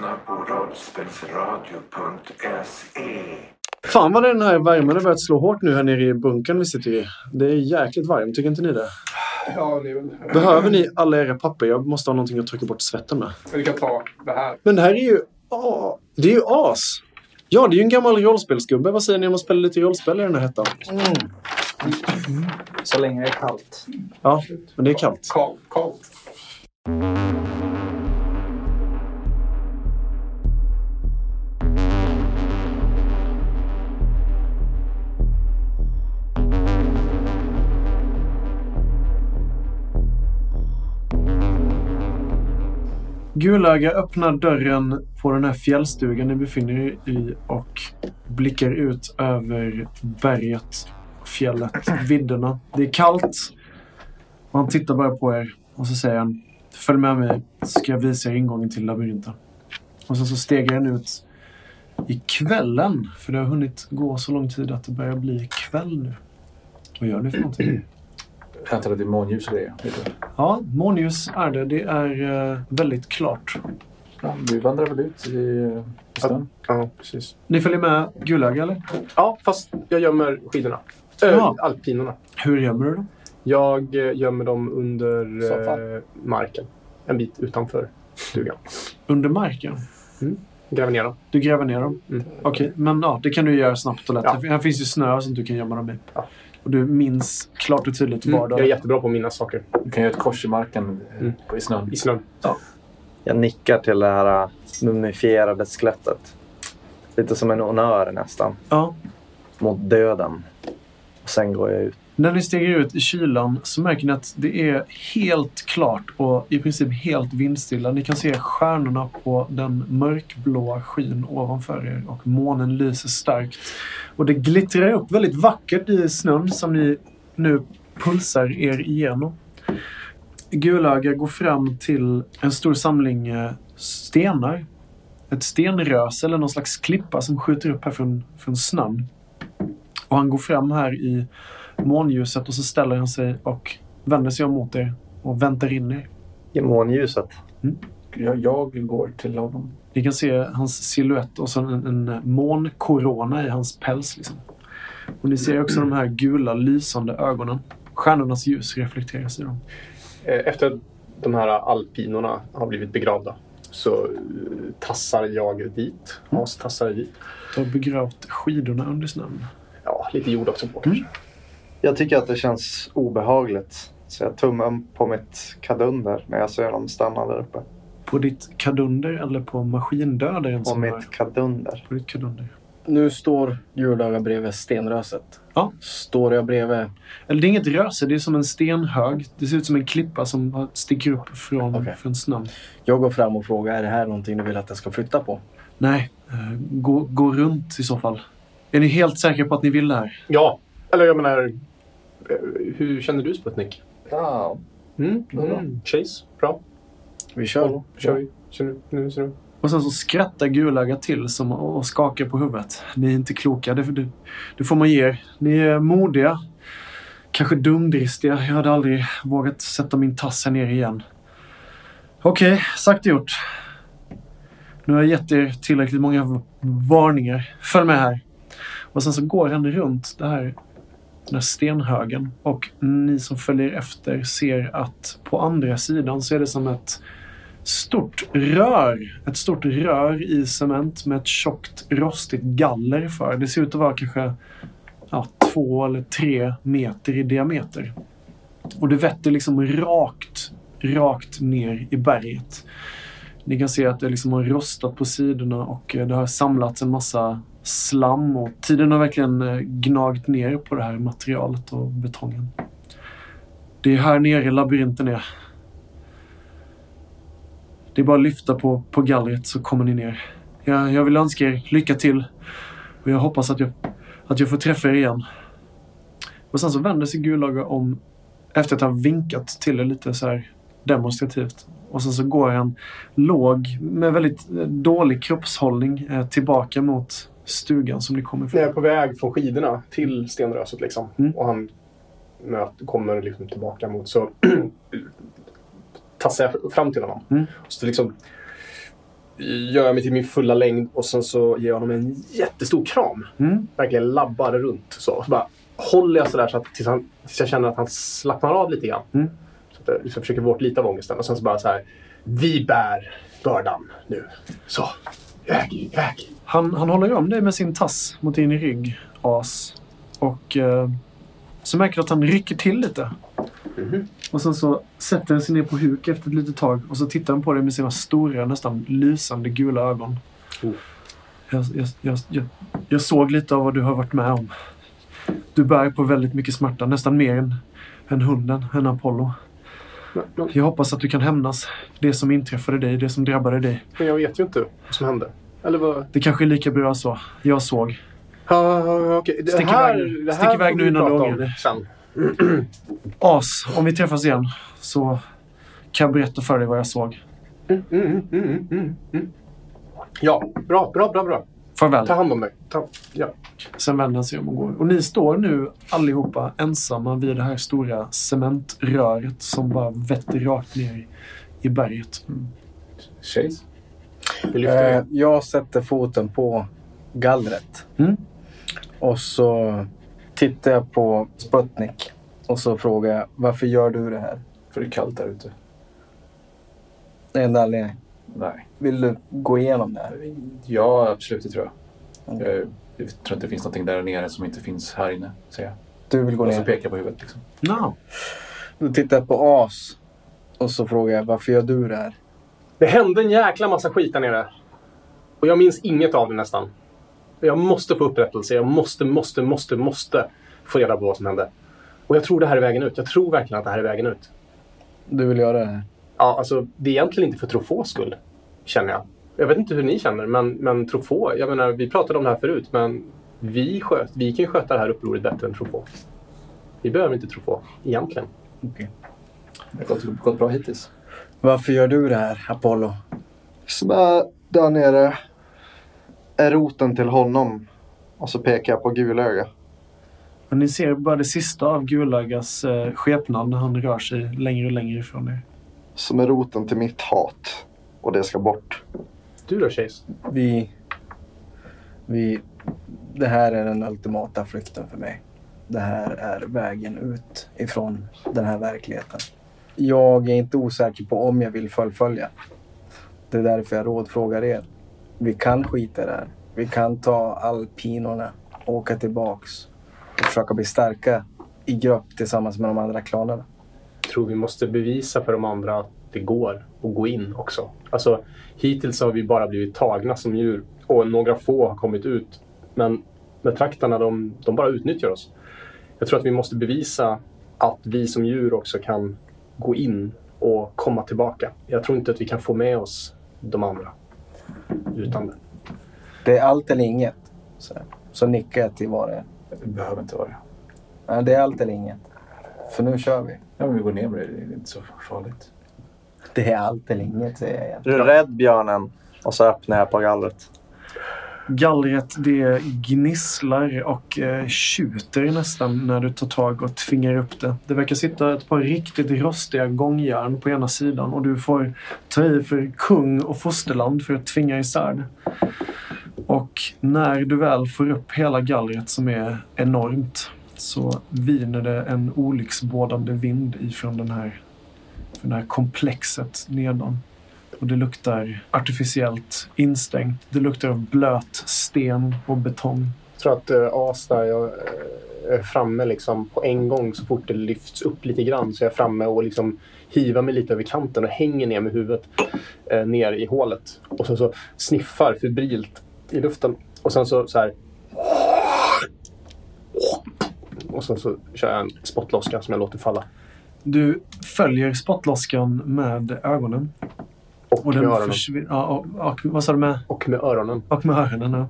lyssnar på rollspelsradio.se. Fan vad den här värmen har börjat slå hårt nu här nere i bunkern vi sitter i. Det är jäkligt varmt, tycker inte ni det? Ja, det är väl... Behöver ni alla era papper? Jag måste ha någonting att trycka bort svetten med. Vi kan ta det här. Men det här är ju... ah, det är ju as! Ja, det är ju en gammal rollspelsgubbe. Vad säger ni om att spela lite rollspel i den här hettan? Så länge det är kallt. Ja, men det är kallt. Karl. Karl. Gulöga öppnar dörren på den här fjällstugan ni befinner er i och blickar ut över berget, fjället, vidderna. Det är kallt. Och han tittar bara på er och så säger han Följ med mig så ska jag visa er ingången till labyrinten. Och sen så stegar han ut i kvällen. För det har hunnit gå så lång tid att det börjar bli kväll nu. Vad gör ni för någonting? Är månljus och grejer. du. Ja, månljus är det. Det är eh, väldigt klart. Ja, vi vandrar väl ut i, snön. Ja, precis. Ni följer med Gulöga eller? Ja, fast jag gömmer skidorna. Äh, Ja. Alpinorna. Hur gömmer du dem? Jag eh, gömmer dem under eh, marken. En bit utanför stugan. Under marken? Gräver ner dem. Du gräver ner dem? Mm. Okej, men ja, det kan du göra snabbt och lätt. Ja. Här finns ju snö som du kan gömma dem i. Ja. Och du minns klart och tydligt var Mm. Jag är du jättebra på att minnas saker. Du kan göra ett kors i marken eh, Mm. på- i snön. I snön. Jag nickar till det här äh, mumifierade skelettet. Lite som en honnör nästan. Ja. Mot döden. Och sen går jag ut. När ni stiger ut i kylan så märker ni att det är helt klart och i princip helt vindstilla. Ni kan se stjärnorna på den mörkblåa skyn ovanför er och månen lyser starkt. Och det glittrar upp väldigt vackert i snön som ni nu pulsar er igenom. Gulöga går fram till en stor samling eh, stenar. Ett stenrös eller någon slags klippa som skjuter upp här från, från snön. Och han går fram här i månljuset och så ställer han sig och vänder sig om mot er och väntar in er. I månljuset. Jag, jag går till honom. Ni kan se hans siluett och så en, en månkorona i hans päls. Liksom. Och ni ser också de här gula lysande ögonen. Stjärnornas ljus reflekteras i dem. Eh, Efter att de här alpinorna har blivit begravda så eh, tassar jag dit. Has tassar dit. Du har begravt skidorna under snön. Ja, lite jord också på kanske. Jag tycker att det känns obehagligt. Så jag tummar på mitt kadunder när jag ser dem stanna där uppe. På ditt kadunder eller på maskindödaren På mitt kadunder. på ditt kadunder? Nu står Gulöga bredvid stenröset. Ja. Står jag bredvid... Eller det är inget röse, det är som en stenhög. Det ser ut som en klippa som har- sticker upp från, Okej. från snön. Jag går fram och frågar, är det här någonting du vill att jag ska flytta på? Nej, eh, gå, gå runt i så fall. Är ni helt säkra på att ni vill det här? Ja, eller jag menar... Hur känner du Sputnik? Ja, Mm. Mm. Chase, bra. Vi kör. Kör, kör vi. Känner du? Nu ser du. Och sen så skrattar Gulöga till som och skakar på huvudet. Ni är inte kloka, det, det, det får man ge er. Ni är modiga. Kanske dumdristiga. Jag hade aldrig vågat sätta min tass här nere igen. Okej, sagt och gjort. Nu har jag gett er tillräckligt många varningar. Följ med här. Och sen så går han runt det här, den här stenhögen. Och ni som följer efter ser att på andra sidan så är det som ett stort rör. Ett stort rör i cement med ett tjockt rostigt galler för. Det ser ut att vara kanske ja, två eller tre meter i diameter. Och det vetter liksom rakt, rakt ner i berget. Ni kan se att det liksom har rostat på sidorna och eh, det har samlats en massa slam och tiden har verkligen eh, gnagt ner på det här materialet och betongen. Det är här nere labyrinten är. Det är bara att lyfta på, på gallret så kommer ni ner. Jag, jag vill önska er lycka till. Och jag hoppas att jag, att jag får träffa er igen. Och sen så vänder sig Gulaga om efter att ha vinkat till er lite så här demonstrativt. Och sen så går han låg med väldigt eh, dålig kroppshållning eh, tillbaka mot stugan som ni kommer Jag är ifrån. på väg från skidorna till stenröset liksom. Mm. Och han möt, kommer liksom tillbaka mot så tassar jag fram till honom. Mm. Så liksom gör jag mig till min fulla längd och sen så ger jag honom en jättestor kram. Mm. Verkligen labbar runt. Så, och så bara håller jag sådär så att tills, han, tills jag känner att han slappnar av lite grann. Mm. Så att jag liksom försöker lite av ångesten. Och sen så bara så här. Vi bär bördan nu. Så. Iväg, iväg. Han, han håller om dig med sin tass mot din rygg, as. Och eh, så märker du att han rycker till lite. Mhm. Och sen så sätter han sig ner på huk efter ett litet tag och så tittar han på dig med sina stora, nästan lysande gula ögon. Oh. Jag, jag, jag, jag, jag såg lite av vad du har varit med om. Du bär på väldigt mycket smärta, nästan mer än, än hunden, än Apollo. Men, men, Jag hoppas att du kan hämnas det som inträffade dig, det som drabbade dig. men jag vet ju inte vad som hände. Eller vad? Det kanske är lika bra så. Jag såg. Ja, ja, okej. Det Stick här, iväg det Stick här iväg får nu innan du ångrar. Sen. As, om vi träffas igen så kan jag berätta för dig vad jag såg. Mm, mm, mm, mm, mm. Ja, bra, bra, bra, bra. Farväl. Ta hand om dig. Ta, ja. Sen vänder han sig om och går. Och ni står nu allihopa ensamma vid det här stora cementröret som bara vetter rakt ner i berget. Chase? Eh, jag sätter foten på gallret. Mm. Och så tittar jag på Sputnik. Och så frågar jag, varför gör du det här? För det är kallt där ute. Det är enda anledningen. Nej. Vill du gå igenom det här? Ja, absolut, det tror jag. Mm. Jag, jag tror inte det finns någonting där nere som inte finns här inne, säger jag. Du vill gå Och så ner? pekar jag på huvudet. Liksom. No. Då tittar jag på As. Och så frågar jag, varför gör du det här? Det hände en jäkla massa skit där nere. Och jag minns inget av det nästan. Jag måste få upprättelse. Jag måste, måste, måste, måste få reda på vad som hände. Och jag tror det här är vägen ut. Jag tror verkligen att det här är vägen ut. Du vill göra det här? Ja, alltså, det är egentligen inte för Trofås skull, känner jag. Jag vet inte hur ni känner, men, men Trofå, jag menar, vi pratade om det här förut, men vi, sköt, vi kan sköta det här upproret bättre än Trofå. Vi behöver inte Trofå, egentligen. Okej. Det har gått, gått bra hittills. Varför gör du det här, Apollo? Som är där nere är roten till honom. Och så pekar jag på gulöga. Och ni ser bara det sista av Gulagas eh, skepnad när han rör sig längre och längre ifrån er. Som är roten till mitt hat. Och det ska bort. Du då, Chase? Vi... Vi... Det här är den ultimata flykten för mig. Det här är vägen ut ifrån den här verkligheten. Jag är inte osäker på om jag vill fullfölja. Det är därför jag rådfrågar er. Vi kan skita i det här. Vi kan ta alpinorna, åka tillbaks och försöka bli starka i grupp tillsammans med de andra klanerna. Jag tror vi måste bevisa för de andra att det går att gå in också. Alltså, hittills har vi bara blivit tagna som djur och några få har kommit ut. Men betraktarna, de, de bara utnyttjar oss. Jag tror att vi måste bevisa att vi som djur också kan gå in och komma tillbaka. Jag tror inte att vi kan få med oss de andra utan det. Det är allt eller inget. Så, så nickar jag till vad det är. Det behöver inte vara det. Ja, det är allt eller inget. För nu kör vi. Ja, men vi går ner med det. Det är inte så farligt. Det är allt eller inget säger jag igen. Är du rädd björnen? Och så öppnar jag på gallret. Gallret det gnisslar och eh, tjuter nästan när du tar tag och tvingar upp det. Det verkar sitta ett par riktigt rostiga gångjärn på ena sidan och du får ta i för kung och fosterland för att tvinga isär det. Och när du väl får upp hela gallret som är enormt så viner det en olycksbådande vind ifrån den här, från det här komplexet nedan. Och det luktar artificiellt instängt. Det luktar av blöt sten och betong. Jag tror att uh, As där, jag eh, är framme liksom på en gång så fort det lyfts upp lite grann så är jag framme och liksom hivar mig lite över kanten och hänger ner med huvudet eh, ner i hålet. Och så, så sniffar febrilt i luften. Och sen så, så här... Och sen så kör jag en spottloska som jag låter falla. Du följer spottloskan med ögonen. Och, Och med öronen. Ja, och, och, vad sa du med? Och med öronen. Och med öronen, ja.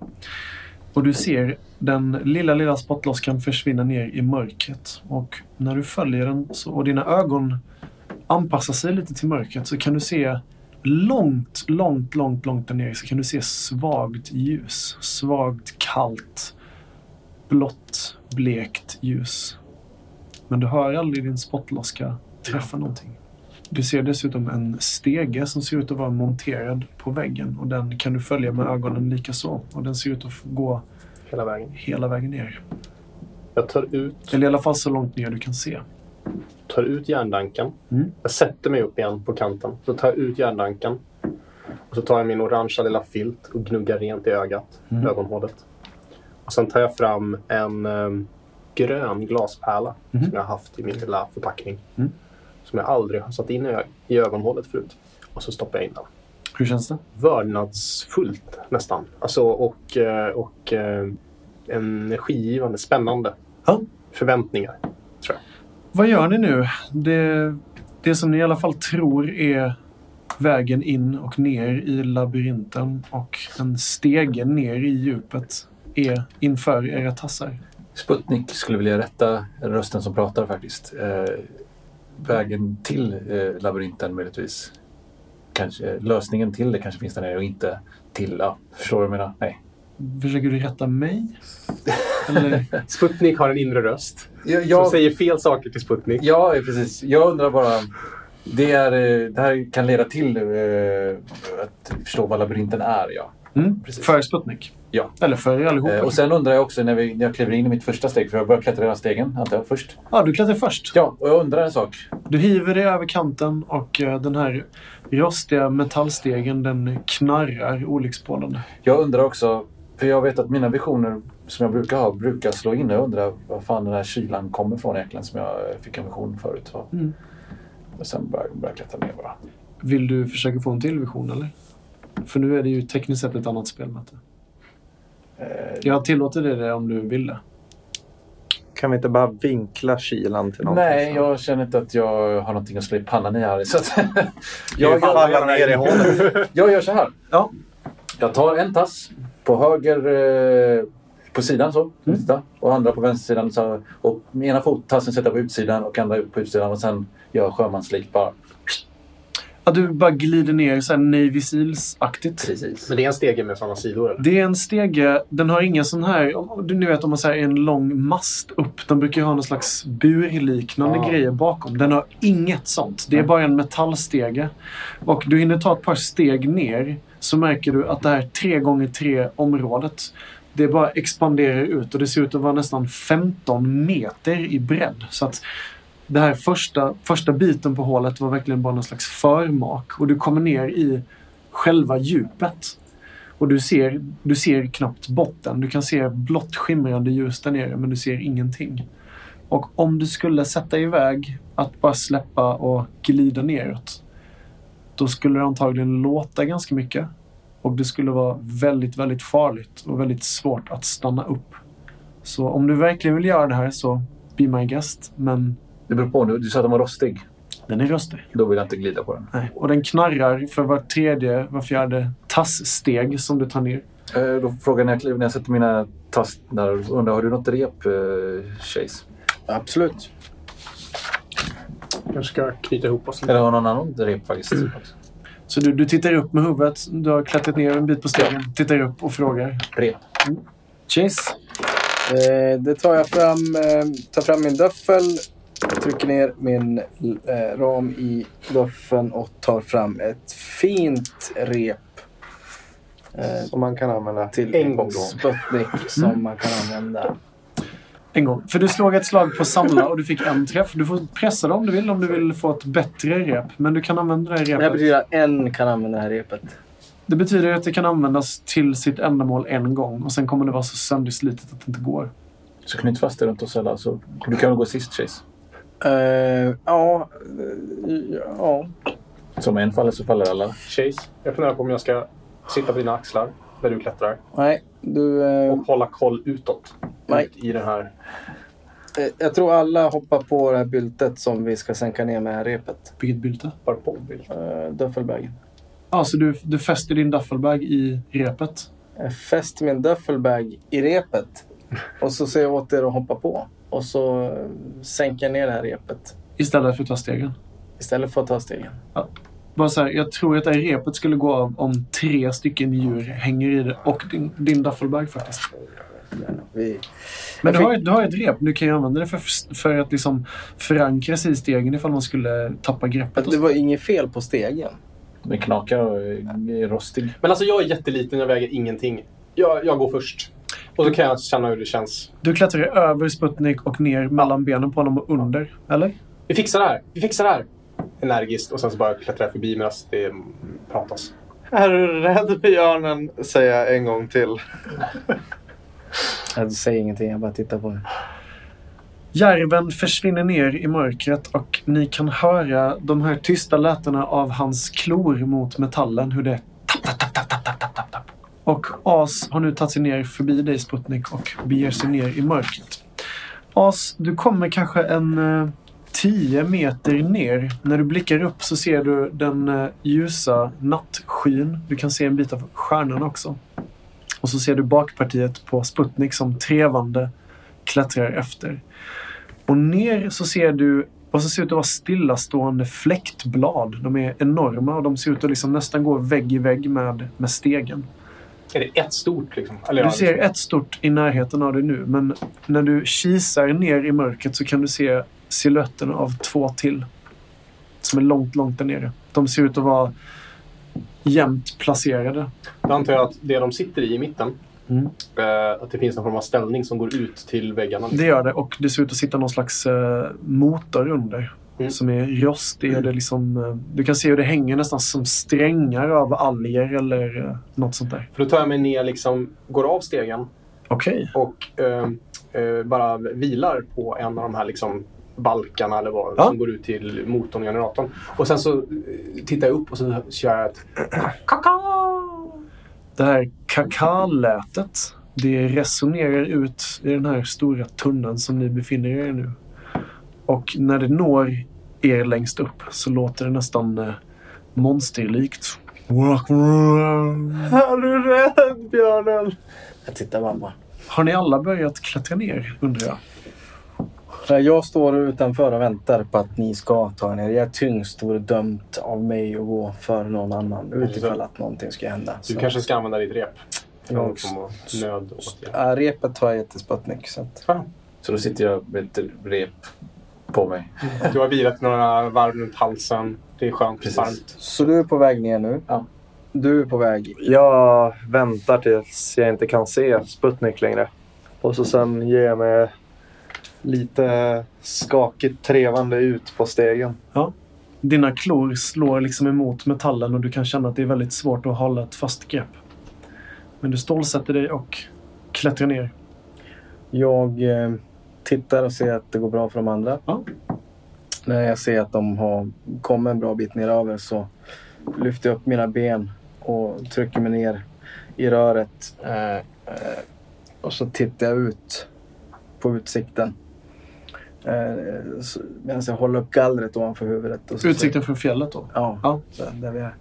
Och du ser den lilla, lilla spottloskan försvinna ner i mörkret. Och när du följer den så, och dina ögon anpassar sig lite till mörkret så kan du se långt, långt, långt, långt där nere så kan du se svagt ljus. Svagt, kallt, blått, blekt ljus. Men du hör aldrig din spottloska träffa någonting. Du ser dessutom en stege som ser ut att vara monterad på väggen och den kan du följa med ögonen lika så. Och den ser ut att gå Hela vägen. hela vägen ner. Jag tar ut, Eller i alla fall så långt ner du kan se. tar ut järndanken. Mm. Jag sätter mig upp igen på kanten. Så tar jag ut järndanken. Och så tar jag min orangea lilla filt och gnuggar rent i ögat, Mm. ögonhålet. Och sen tar jag fram en ehm, grön glaspärla Mhm. som jag har haft i min lilla förpackning. Mm. Som jag aldrig har satt in i, ögonhålet förut. Och så stoppar jag in den. Hur känns det? Vördnadsfullt nästan. Alltså, och eh, och eh, energigivande, spännande. Ja. Förväntningar. Vad gör ni nu? Det, det som ni i alla fall tror är vägen in och ner i labyrinten och en stege ner i djupet är inför era tassar. Sputnik skulle vilja rätta rösten som pratar faktiskt. Eh, vägen till eh, labyrinten möjligtvis. Kanske, lösningen till det kanske finns där nere och inte till, ja, förstår du vad jag menar? Nej. Försöker du rätta mig? Eller? Sputnik har en inre röst. Jag, Som säger fel saker till Sputnik. Ja, eh, precis. Jag undrar bara. Det, är, eh, det här kan leda till eh, att förstå vad labyrinten är, ja. Mm, för Sputnik? Ja. Eller för allihopa? Eh, och sen undrar jag också när, vi, när jag kliver in i mitt första steg, för jag börjar klättra hela stegen, antar jag, först. Ja, du klättrar först. Ja, och jag undrar en sak. Du hiver dig över kanten och eh, den här rostiga metallstegen den knarrar olyckspålande. Jag undrar också, för jag vet att mina visioner som jag brukar ha brukar slå in. Jag undrar var fan den här kylan kommer ifrån egentligen som jag fick en vision förut. Mm. Och sen börjar jag klättra ner bara. Vill du försöka få en till vision eller? För nu är det ju tekniskt sett ett annat spelmöte. Eh, Jag tillåter dig det om du vill det. Kan vi inte bara vinkla kylan till någonting? Nej, så? jag känner inte att jag har någonting att slå i pannan i här. Så att, Jag jag, faller ner i hålet. jag gör så här. Ja. Jag tar en tass på höger eh, på sidan så. Mm. Och andra på vänstersidan. Så, och med ena fottassen sätter jag på utsidan och andra på utsidan. Och sen gör jag sjömanslikt bara. Att du bara glider ner så här Navy Seals-aktigt. Precis. Men det är en stege med sådana sidor eller? Det är en stege, den har ingen sån här, ni vet om man säger en lång mast upp. De brukar ha någon slags burliknande Ja. grejer bakom. Den har inget sånt. Det är bara en metallstege. Och du hinner ta ett par steg ner så märker du att det här 3x3 området det bara expanderar ut och det ser ut att vara nästan 15 meter i bredd. Så att det här första, första biten på hålet var verkligen bara någon slags förmak och du kommer ner i själva djupet. Och du ser, du ser knappt botten. Du kan se blått skimrande ljus där nere men du ser ingenting. Och om du skulle sätta iväg att bara släppa och glida neråt. Då skulle det antagligen låta ganska mycket. Och det skulle vara väldigt, väldigt farligt och väldigt svårt att stanna upp. Så om du verkligen vill göra det här så be my guest. Men det beror på nu. Du sa att den var rostig. den är röstig. Då vill jag inte glida på den. Nej. Och den knarrar för var tredje, var fjärde tasssteg som du tar ner. Eh, då frågar jag när jag, kliver- när jag sätter mina tass där. Undrar, har du något rep, eh, Chase? Absolut. Jag ska knyta ihop oss lite. Eller har någon annan rep faktiskt? Så du, du tittar upp med huvudet. Du har klättrat ner en bit på stegen. Tittar upp och frågar. Rep. Chase? Eh, det tar jag fram, eh, tar fram min duffel, trycker ner min eh, ram i duffeln och tar fram ett fint rep. Eh, Som man kan använda. till En gång. Sputnik som Mm. man kan använda. En gång. För du slog ett slag på samla och du fick en träff. Du får pressa det om du vill om du vill få ett bättre rep. Men du kan använda det här Det här repet. betyder att en kan använda det här repet. Det betyder att det kan användas till sitt ändamål en gång och sen kommer det vara så sönderslitet att det inte går. Så knyt fast det runt oss alla. Så du kan väl gå sist, Chase. Eh, ja, eh, ja. Som en faller så faller alla. Chase, jag funderar på om jag ska sitta på dina axlar där du klättrar Nej, du... eh, och hålla koll utåt. Nej. Ut i den här... jag tror alla hoppar på det här byltet som vi ska sänka ner med repet. Vilket bylte? Bara på bild. Uh, duffelbagen. Ja, så du, du fäster din duffelbag i repet. Jag fäster min duffelbag i repet. Och så säger jag åt er att hoppa på. Och så eh, sänker jag ner det här repet. Istället för att ta stegen. Istället för att ta stegen. Bara så här, jag tror att det här repet skulle gå av om tre stycken djur hänger i det. Och din, din duffelbag faktiskt. Vi, Men du har, ju- du har ju ett rep. Du kan ju använda det för, för att liksom förankra sig i stegen ifall man skulle tappa greppet. och det var inget fel på stegen. Den knakar och är rostig. Men alltså jag är jätteliten, jag väger ingenting. Jag, jag går först. Och så kan jag känna hur det känns. Du klättrar över Sputnik och ner mellan benen på honom och under, eller? Vi fixar det här! Vi fixar det här! Energiskt och sen så bara klättrar jag förbi medan det pratas. Är du rädd björnen? Säger jag en gång till. jag säger ingenting, jag bara tittar på det. Järven försvinner ner i mörkret och ni kan höra de här tysta lätena av hans klor mot metallen. Hur det tapp, tapp, tapp, tapp, tapp, tapp, tapp. Och As har nu tagit sig ner förbi dig Sputnik och beger sig ner i mörkret. As, du kommer kanske en eh, 10 meter ner. När du blickar upp så ser du den eh, ljusa nattskyn. Du kan se en bit av stjärnan också. Och så ser du bakpartiet på Sputnik som trevande klättrar efter. Och ner så ser du vad som ser ut att vara stillastående fläktblad. De är enorma och de ser ut att liksom nästan gå vägg i vägg med, med stegen. Är det ett stort liksom? Eller, Du ser ett stort i närheten av dig nu, men när du kisar ner i mörkret så kan du se silhuetten av två till. Som är långt, långt där nere. De ser ut att vara jämnt placerade. Då antar jag att det de sitter i i mitten, Mm. eh, att det finns någon form av ställning som går ut till väggarna. Det gör det och det ser ut att sitta någon slags eh, motor under. Mm. Som är rostig. och Det är liksom, eh, du kan se hur det hänger nästan som strängar av alger eller eh, något sånt där. För då tar jag mig ner, liksom, går av stegen Okej. och eh, eh, bara vilar på en av de här liksom, balkarna eller vad, Ja. som går ut till motorn och generatorn. Och sen så eh, tittar jag upp och så kör jag ett kakao. Det här kakalätet, det resonerar ut i den här stora tunneln som ni befinner er i nu. Och när det når er längst upp så låter det nästan eh, monsterlikt. Är du rädd björnen? Jag tittar på Har ni alla börjat klättra ner undrar jag? Jag står utanför och väntar på att ni ska ta er ner. Jag är tyngst vore dömt av mig att gå för någon annan utifall att någonting ska hända. Du Så- kanske ska använda ditt rep. För Jag. Ja, repet har jag gett till Sputnik. Så att... Så då sitter jag med ett rep på mig. Du har vilat några varv runt halsen. Det är skönt. Precis. Varmt. så du är på väg ner nu? Ja. Du är på väg. Jag väntar tills jag inte kan se Sputnik längre. Och så sen ger jag mig lite skakigt trevande ut på stegen. Dina klor slår liksom emot metallen och du kan känna att det är väldigt svårt att hålla ett fast grepp. Men du stålsätter dig och klättrar ner. Jag eh, tittar och ser att det går bra för de andra. Ja. När jag ser att de har kommit en bra bit neröver så lyfter jag upp mina ben och trycker mig ner i röret. Eh, eh, och så tittar jag ut på utsikten. Eh, så- medan jag håller upp gallret ovanför huvudet. Och så Utsikten från fjället då? Ja, Ja. Så där vi är.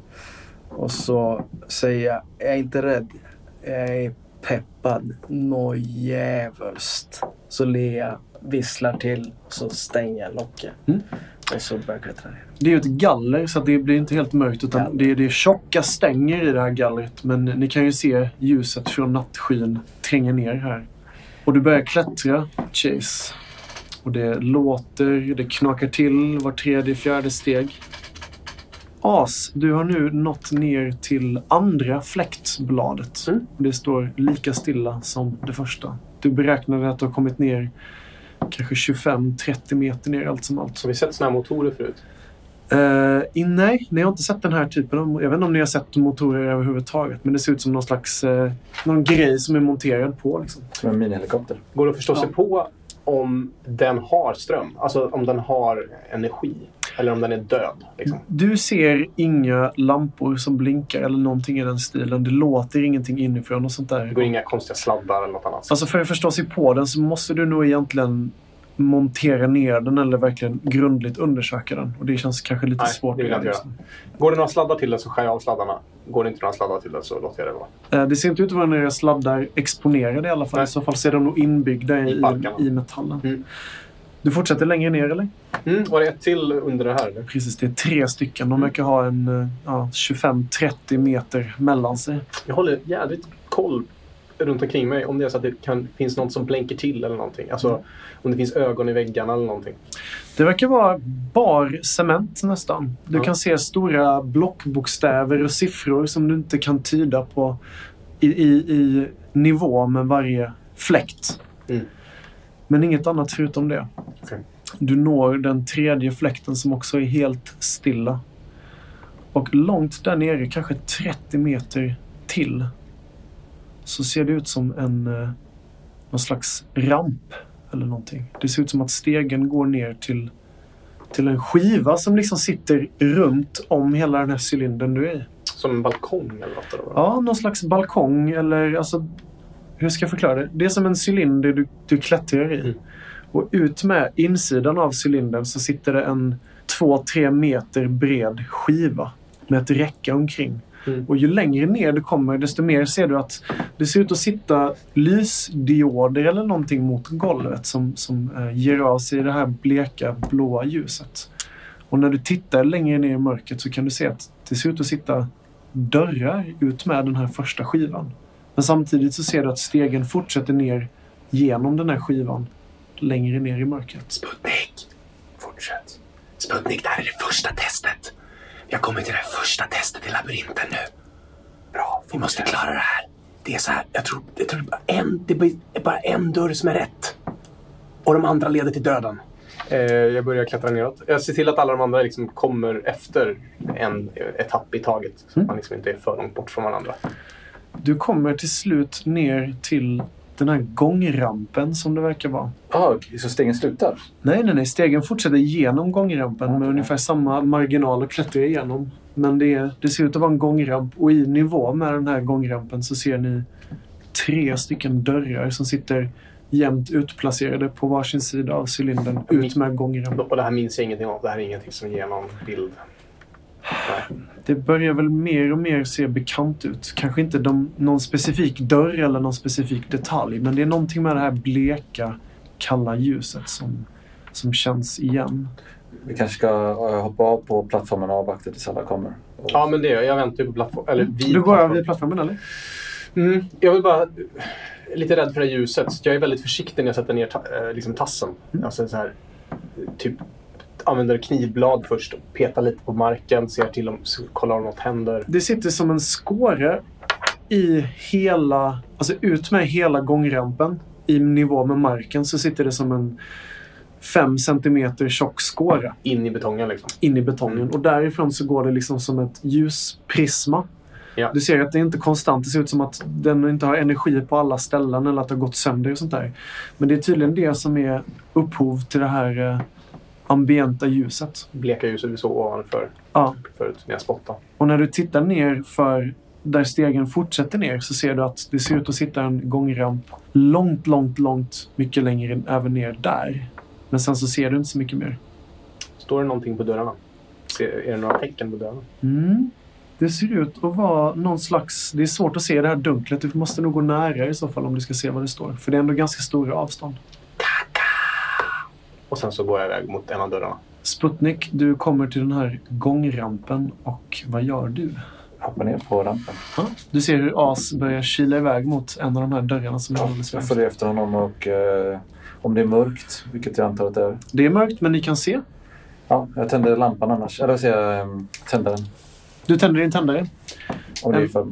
Och så säger jag, jag är inte rädd. Jag är peppad. Nå djävulskt. Så ler jag, visslar till och så stänger jag locket. Mm. Och så börjar jag klättra ner. Det är ett galler så det blir inte helt mörkt utan Galler. det är, det är tjocka stänger i det här gallret. Men ni kan ju se ljuset från nattskyn tränga ner här. Och du börjar klättra, Chase. Och det låter, det knakar till var tredje, fjärde steg. As, du har nu nått ner till andra fläktbladet. Mm. Det står lika stilla som det första. Du beräknade att du har kommit ner kanske 25-30 meter ner allt som allt. Så vi sett såna här motorer förut. Uh, in, nej, ni har inte sett den här typen av... Jag vet inte om ni har sett motorer överhuvudtaget. Men det ser ut som någon slags... eh, någon grej som är monterad på. Liksom. Som en minihelikopter. Går det att förstå Ja. sig på om den har ström? Alltså om den har energi? Eller om den är död? Liksom. Du ser inga lampor som blinkar eller någonting i den stilen. Det låter ingenting inifrån och sånt Det går där. inga konstiga sladdar eller något annat? Alltså för att förstå sig på den så måste du nog egentligen montera ner den eller verkligen grundligt undersöka den. Och det känns kanske lite Nej, svårt det vill jag göra. Går det några sladdar till den så skär jag av sladdarna. Går det inte några sladdar till den så låter jag det vara. Eh, Det ser inte ut att vara några sladdar exponerade i alla fall. Nej. I så fall så är de nog inbyggda I i, i metallen. Mm. Du fortsätter längre ner eller? Mm, var det ett till under det här? Eller? Precis, det är tre stycken. De verkar ha en eh, ja, 25-30 meter mellan sig. Jag håller jävligt koll runt omkring mig. Om det är så att det kan, finns något som blänker till eller någonting. Alltså Mm. om det finns ögon i väggarna eller någonting. Det verkar vara bar cement nästan. Du Ja. kan se stora blockbokstäver och siffror som du inte kan tyda på i, i, i nivå med varje fläkt. Mm. Men inget annat förutom det. Okej. Du når den tredje fläkten som också är helt stilla. Och långt där nere, kanske 30 meter till, så ser det ut som en eh, någon slags ramp eller någonting. Det ser ut som att stegen går ner till, till en skiva som liksom sitter runt om hela den här cylindern du är i. Som en balkong eller något. Eller? Ja, någon slags balkong eller alltså... Hur ska jag förklara det? Det är som en cylinder du, du klättrar i. Mm. Och ut med insidan av cylindern så sitter det en två, tre meter bred skiva med ett räcke omkring. Mm. Och ju längre ner du kommer desto mer ser du att det ser ut att sitta lysdioder eller någonting mot golvet som, som eh, ger av sig det här bleka blåa ljuset. Och när du tittar längre ner i mörkret så kan du se att det ser ut att sitta dörrar ut med den här första skivan. Men samtidigt så ser du att stegen fortsätter ner genom den här skivan längre ner i mörkret. Sputnik. Fortsätt. Sputnik, det här är det första testet. Vi har kommit till det första testet i labyrinten nu. Bra, vi måste klara det här. Det är så här, jag tror, jag tror det, är bara en, det är bara en dörr som är rätt. Och de andra leder till döden. Eh, jag börjar klättra neråt. Jag ser till att alla de andra liksom kommer efter en etapp i taget. Så att Mm. man liksom inte är för långt bort från varandra. Du kommer till slut ner till den här gångrampen som det verkar vara. Ah, så stegen slutar? Nej, nej, nej. Stegen fortsätter genom gångrampen med Okej. ungefär samma marginal att klättra igenom. Men det, är, det ser ut att vara en gångramp och i nivå med den här gångrampen så ser ni tre stycken dörrar som sitter jämnt utplacerade på varsin sida av cylindern ut med gångrampen. Och det här minns jag ingenting av. Det här är ingenting som ger någon bild. Det börjar väl mer och mer se bekant ut. Kanske inte de, någon specifik dörr eller någon specifik detalj, men det är någonting med det här bleka, kalla ljuset som, som känns igen. Vi kanske ska eh, hoppa av på plattformen och avvakta tills alla kommer. Och- Ja, men det gör jag. Jag väntar ju på plattform. Eller vid Du går över vid plattformen, eller? Mm, jag vill bara... Lite rädd för det här ljuset. Så jag är väldigt försiktig när jag sätter ner ta, eh, liksom tassen. Mm. Alltså så här, typ använder knivblad först. och Petar lite på marken, ser till om, kollar om något händer. Det sitter som en skåre i hela, alltså ut med hela gångrampen i nivå med marken så sitter det som en fem centimeter tjock skåra In i betongen liksom. in i betongen. Och därifrån så går det liksom som ett ljusprisma. Ja. Du ser att det är inte konstant. Det ser ut som att den inte har energi på alla ställen eller att det har gått sönder och sånt där. Men det är tydligen det som är upphov till det här eh, ambienta ljuset. Bleka ljuset vi såg ovanför Ja. förut när jag spottade. Och när du tittar ner för där stegen fortsätter ner så ser du att det ser ut att sitta en gångramp långt, långt, långt mycket längre även ner där. Men sen så ser du inte så mycket mer. Står det någonting på dörrarna? Är det några tecken på dörrarna? Mm. Det ser ut att vara någon slags... Det är svårt att se det här dunklet. Du måste nog gå nära i så fall om du ska se vad det står. För det är ändå ganska stora avstånd. Och sen så går jag iväg mot en av dörrarna. Sputnik, du kommer till den här gångrampen och vad gör du? Hoppa ner på rampen. Ja, du ser hur As börjar kila iväg mot en av de här dörrarna som är alldeles jag följer efter honom och eh, om det är mörkt, vilket jag antar att det är. Det är mörkt men ni kan se. Ja, jag tänder lampan annars. Eller vad säger jag? eh, Tänder den. Du tänder din tändare. Om det är för...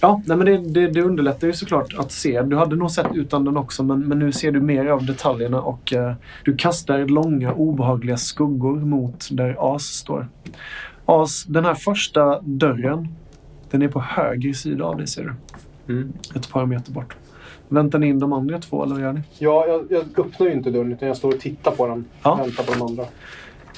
Ja, nej, men det, det, det underlättar ju såklart att se. Du hade nog sett utan den också, men, men nu ser du mer av detaljerna och eh, du kastar långa obehagliga skuggor mot där As står. As, den här första dörren, den är på höger sida av dig ser du. Mm. Ett par meter bort. Väntar ni in de andra två eller vad gör ni? Ja, jag, jag öppnar ju inte dörren utan jag står och tittar på den. Ja. Väntar på de andra.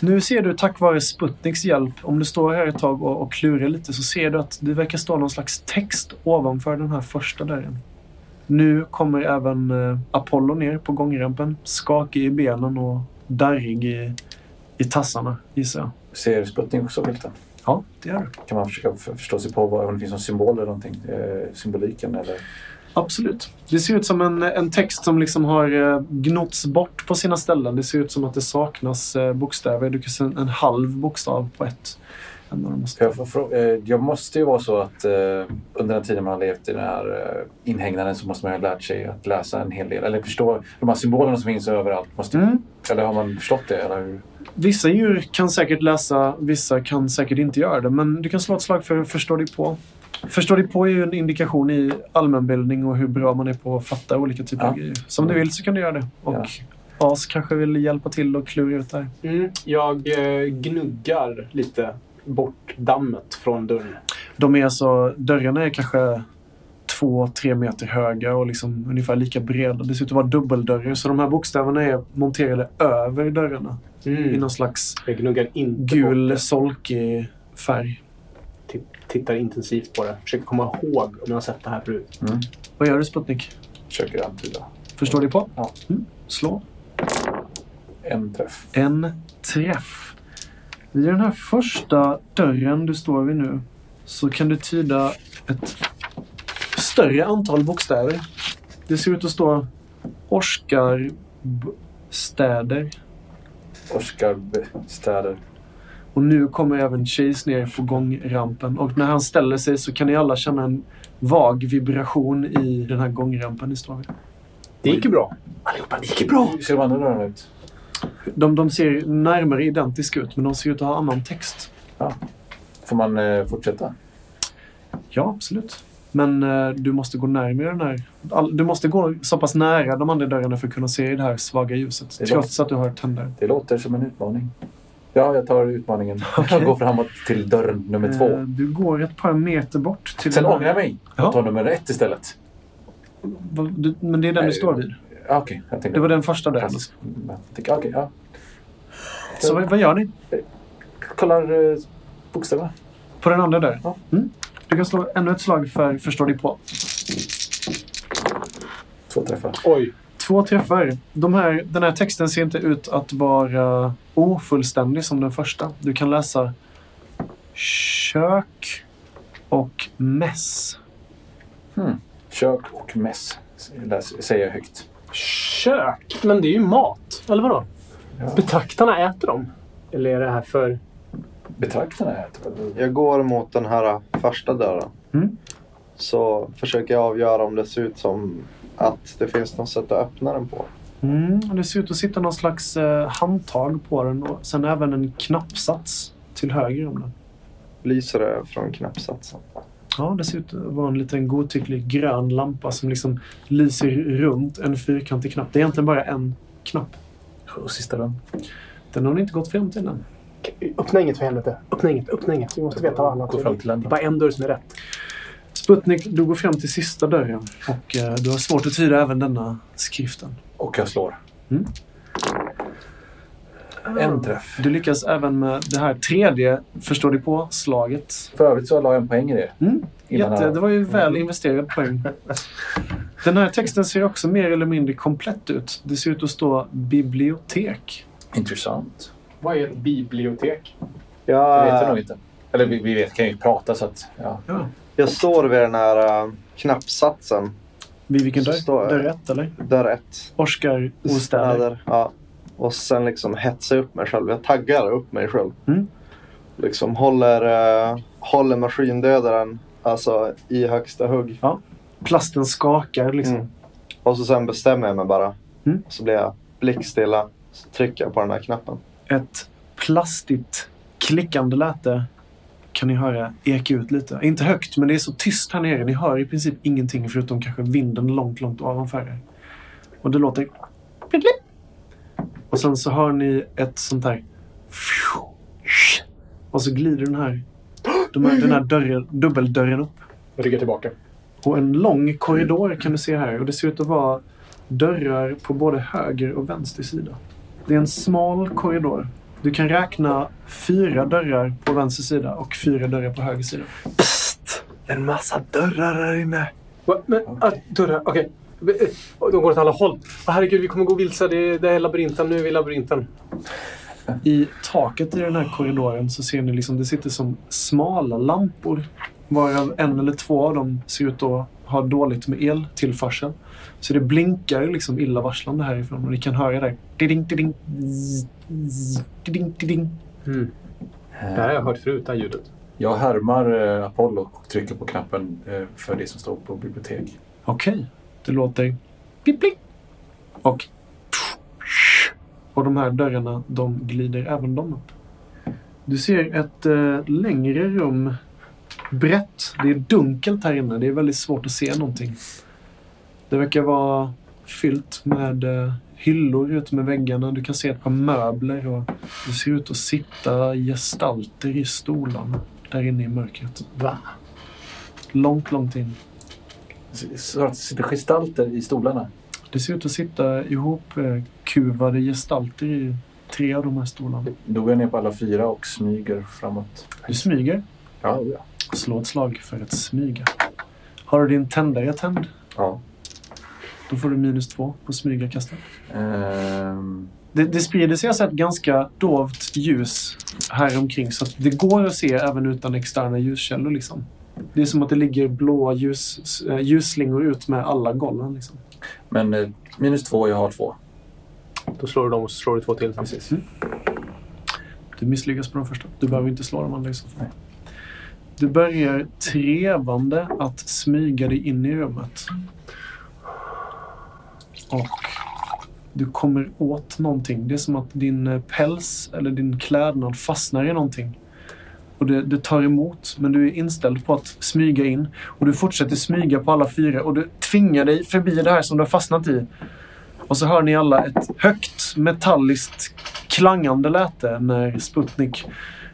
Nu ser du tack vare Sputniks hjälp, om du står här ett tag och, och klurar lite så ser du att det verkar stå någon slags text ovanför den här första dörren. Nu kommer även eh, Apollo ner på gångrampen, skakig i benen och darrig i, i tassarna gissar jag. Ser Sputnik också skylten? Ja, det gör du. Kan man försöka förstå sig på vad, om det finns någon symbol eller någonting? Eh, symboliken eller? Absolut. Det ser ut som en, en text som liksom har eh, gnotts bort på sina ställen. Det ser ut som att det saknas eh, bokstäver. Du kan se en, en halv bokstav på ett. Jag, får frå- eh, jag måste ju vara så att eh, under den tiden man har levt i den här eh, inhägnaden så måste man ha lärt sig att läsa en hel del. Eller förstå de här symbolerna som finns överallt. Måste, Mm. Eller har man förstått det? Eller hur? Vissa djur kan säkert läsa, vissa kan säkert inte göra det. Men du kan slå ett slag för förstå dig på. Förstå dig på är ju en indikation i allmänbildning och hur bra man är på att fatta olika typer Ja. av grejer. Så om du vill så kan du göra det. Och As kanske vill hjälpa till och klura ut det här. Mm, jag eh, gnuggar lite bort dammet från dörren. De är alltså, dörrarna är kanske två, tre meter höga och liksom ungefär lika breda. Det ser ut att vara dubbeldörrar. Så de här bokstäverna är monterade över dörrarna. I Mm. någon slags gul, solkig färg. Ti- Tittar intensivt på det. Försöker komma ihåg om jag har sett det här förut. Mm. Vad gör du Sputnik? Försöker antyda. Förstår dig på? Ja. Mm. Slå. En träff. En träff. Vid den här första dörren du står vid nu så kan du tyda ett större antal bokstäver. Det ser ut att stå Oskar B- Och nu kommer även Chase ner på gångrampen. Och när han ställer sig så kan ni alla känna en vag vibration i den här gångrampen ni står vid. Det gick ju bra. Allihopa, det gick ju bra. Hur ser de andra dörrarna ut? De, de ser närmare identiska ut men de ser ut att ha annan text. Får man eh, fortsätta? Ja, absolut. Men eh, du måste gå närmare den här... All, du måste gå så pass nära de andra dörrarna för att kunna se i det här svaga ljuset. Det Trots att du har tänder. Det låter som en utmaning. Ja, jag tar utmaningen. Jag går framåt till dörren nummer Eh, två. du går ett par meter bort till... Sen ångrar jag mig. Jag tar nummer ett istället. Va- du, men det är den du Nej, står vid. Ja, Okej, tänkte... Det var den första dörren. Klassisk. Okej, ja. Så vad, vad gör ni? Kollar eh, bokstäverna. På den andra dörren? Ja. Mm. Du kan slå ännu ett slag för förstår dig på. Två träffar. Oj. Två träffar. De här, den här texten ser inte ut att vara ofullständig som den första. Du kan läsa kök och mäss. Hmm. Kök och mäss, säger jag högt. Kök? Men det är ju mat. Eller vadå? Ja. Betraktarna äter dem. Eller är det här för... Betraktarna äter väl? Jag går mot den här första dörren. Mm. Så försöker jag avgöra om det ser ut som att det finns något sätt att öppna den på. Mm, det ser ut att sitta någon slags eh, handtag på den och sen även en knappsats till höger om den. Lyser det från knappsatsen? Ja, det ser ut att vara en liten godtycklig grön lampa som liksom lyser runt en fyrkantig knapp. Det är egentligen bara en knapp. Och sista rön. Den har ni inte gått fram till än. Öppna inget för helvete. Öppna inget. Öppna inget. Vi måste veta vad annat. Gå fram till den. Det är bara en dörr som är rätt. Sputnik, du går fram till sista dörren och eh, du har svårt att tyda även denna skriften. Och jag slår. Mm. En träff. Du lyckas även med det här tredje förstår du på-slaget. För övrigt så la jag en poäng i det. Mm. Jätte, det var ju väl investerad poäng. Den här texten ser också mer eller mindre komplett ut. Det ser ut att stå bibliotek. Intressant. Vad är ett bibliotek? Det Jag, vet jag nog inte. Eller vi, vi vet, kan ju prata så att... Ja. Jag står vid den här äh, knappsatsen. Vid vilken dörr? Dörr ett eller? Dörr ett. Oskar Ostäder. Städer. Ja. Och sen liksom hetsar jag upp mig själv. Jag taggar upp mig själv. Mm. Liksom håller, äh, håller maskindödaren alltså, i högsta hugg. Plasten skakar liksom. Mm. Och så sen bestämmer jag mig bara. Mm. Så blir jag blickstilla. Så trycker jag på den här knappen. Ett plastigt klickande läte kan ni höra eka ut lite. Inte högt, men det är så tyst här nere. Ni hör i princip ingenting förutom kanske vinden långt, långt ovanför er. Och det låter... Och sen så hör ni ett sånt här... Och så glider den här, de här, den här dörren, dubbeldörren upp. Jag ryggar tillbaka. Och en lång korridor kan du se här. Och det ser ut att vara dörrar på både höger och vänster sida. Det är en smal korridor. Du kan räkna fyra dörrar på vänster sida och fyra dörrar på höger sida. Psst! En massa dörrar här inne. Va? Men, ah, dörrar. Okej. Eh, De går åt alla håll. Ah, herregud, vi kommer gå vilse. Det är, det är labyrinten. Nu är vi i labyrinten. I taket i den här korridoren så ser ni liksom det sitter som smala lampor. Varav en eller två av dem ser ut att ha dåligt med eltillförsel. Så det blinkar liksom illavarslande härifrån och ni kan höra där. Diding, diding, zzz, zzz, diding, diding. Mm. Det här har jag hört förut, det här ljudet. Jag härmar eh, Apollo och trycker på knappen eh, för det som står på bibliotek. Okej. Det låter pling. Och och de här dörrarna, de glider även de upp. Du ser ett eh, längre rum. Brett. Det är dunkelt här inne. Det är väldigt svårt att se någonting. Det verkar vara fyllt med eh, hyllor ut med väggarna. Du kan se ett par möbler och det ser ut att sitta gestalter i stolarna där inne i mörkret. Va? Långt, långt in. Så att det sitter gestalter i stolarna. Det ser ut att sitta ihop eh, gestalter i tre av de här stolarna. Då går jag ner på alla fyra och smyger framåt. Du smyger. Ja, ja. Slå ett slag för att smyga. Har du din tändare tänd, ja. då får du minus två på smygarkastet. Ehm, Det, det sprider sig alltså ett ganska dovt ljus här omkring så att det går att se även utan externa ljuskällor. Liksom. Det är som att det ligger blåa ljus, äh, ljusslingor ut med alla golven. Liksom. men eh, minus två, jag har två. Då slår du dem och så slår du två till samtidigt. Du misslyckas på de första. Du behöver inte slå de andra i så fall. Du börjar trevande att smyga dig in i rummet. Och du kommer åt någonting. Det är som att din eh, päls eller din klädnad fastnar i någonting. Och det, det tar emot, men du är inställd på att smyga in. Och du fortsätter smyga på alla fyra och du tvingar dig förbi det här som du har fastnat i. Och så hör ni alla ett högt metalliskt klangande läte när Sputnik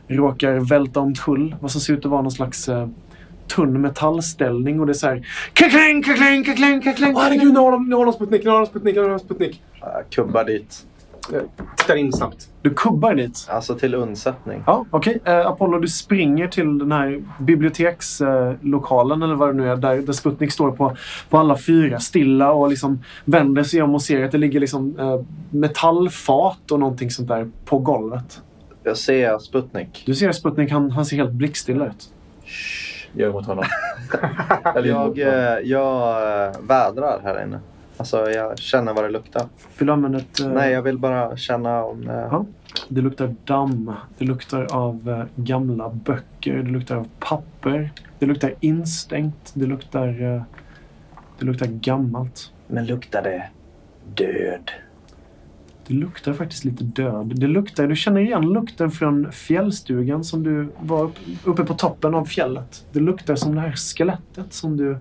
råkar välta omkull vad som ser ut att vara någon slags eh, tunn metallställning och det är så här kakling, kakling, kakling, kakling. Åh herregud, nu har de, nu har de Sputnik, nu har de Sputnik, nu har de Sputnik. Jag kubbar dit. Tittar in snabbt. Du kubbar dit. Alltså till undsättning. Ja, okej. Eh, Apollo, du springer till den här bibliotekslokalen eller vad det nu är, där, där Sputnik står på, på alla fyra, stilla och liksom vänder sig om och ser att det ligger liksom eh, metallfat och någonting sånt där på golvet. Jag ser Sputnik. Du ser Sputnik, han, han ser helt blickstilla ut. Gör mot honom. Eller Jag, eh, jag eh, vädrar här inne. Alltså jag känner vad det luktar. Vill du använda ett... eh, Nej, jag vill bara känna om... eh, Ja. Det luktar damm. Det luktar av eh, gamla böcker. Det luktar av papper. Det luktar instängt. Det luktar, eh, det luktar gammalt. Men luktar det död? Det luktar faktiskt lite död. Det luktar, du känner igen lukten från fjällstugan som du var upp, uppe på toppen av fjället. Det luktar som det här skelettet som du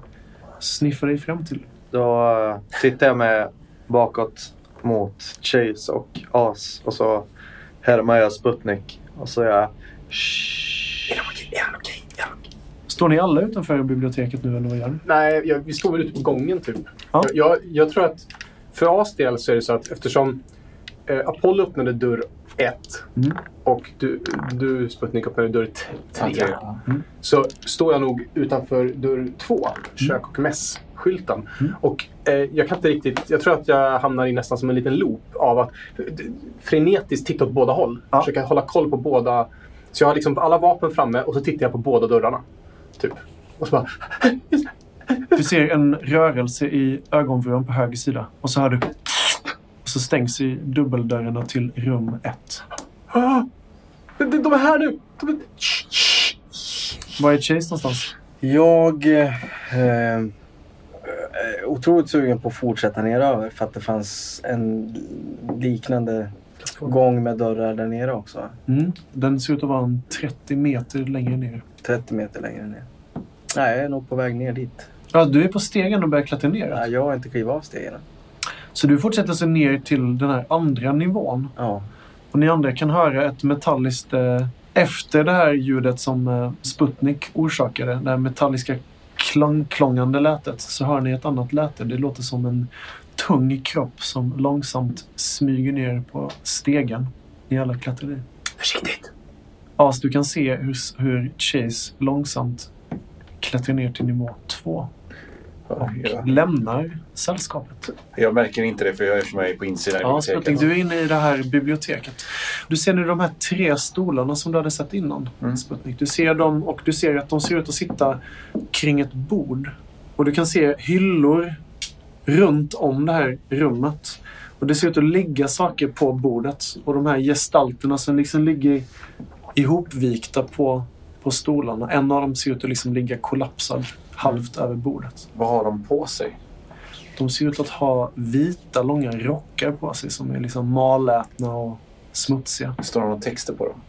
sniffar dig fram till. Då tittar jag mig bakåt mot Chase och As och så härmar jag Sputnik. Och så är jag... Är han okej? Är han okej? Är han okej? Står ni alla utanför biblioteket nu eller vad gör ni? Nej, jag, vi står väl ute på gången typ. Ja. Jag, jag, jag tror att för As del så är det så att eftersom eh, Apollo öppnade dörr 1 Mm. och du, du Sputnik öppnade dörr 3 Ja. så står jag nog utanför dörr 2, kök och mäss-skylten. Mm. Och eh, jag kan inte riktigt, jag tror att jag hamnar i nästan som en liten loop av att frenetiskt titta åt båda håll. Ja. Försöka hålla koll på båda. Så jag har liksom alla vapen framme och så tittar jag på båda dörrarna. Typ. Och så bara... Du ser en rörelse i ögonvrån på höger sida. Och så hör du... Så stängs i dubbeldörrarna till rum ett. Ah, de, de de är här nu! De är... Var är Chase någonstans? Jag eh, är otroligt sugen på att fortsätta neröver för att det fanns en liknande gång med dörrar där nere också. Mm. Den ser ut att vara en 30 meter längre ner. 30 meter längre ner. Nej, jag är nog på väg ner dit. Ja, du är på stegen och börjar klättra ner. Nej, jag har inte klivit av stegen. Så du fortsätter sig ner till den här andra nivån. Ja. Och ni andra kan höra ett metalliskt... Eh, efter det här ljudet som eh, Sputnik orsakade, det här metalliska klang-klångande lätet, så hör ni ett annat läte. Det låter som en tung kropp som långsamt smyger ner på stegen. Ni alla klättrar i. Försiktigt. As, du kan se hur, hur Chase långsamt klättrar ner till nivå två och Jag, lämnar sällskapet. jag märker inte det för jag är för mig på insidan i Ja, biblioteket. Sputnik, du är inne i det här biblioteket. Du ser nu de här tre stolarna som du hade sett innan, Mm. Sputnik. Du ser dem och du ser att de ser ut att sitta kring ett bord. Och du kan se hyllor runt om det här rummet. Och det ser ut att ligga saker på bordet. Och de här gestalterna som liksom ligger ihopvikta på, på stolarna. En av dem ser ut att liksom ligga kollapsad halvt över bordet. Vad har de på sig? De ser ut att ha vita, långa rockar på sig som är liksom malätna och smutsiga. Står det några texter på dem?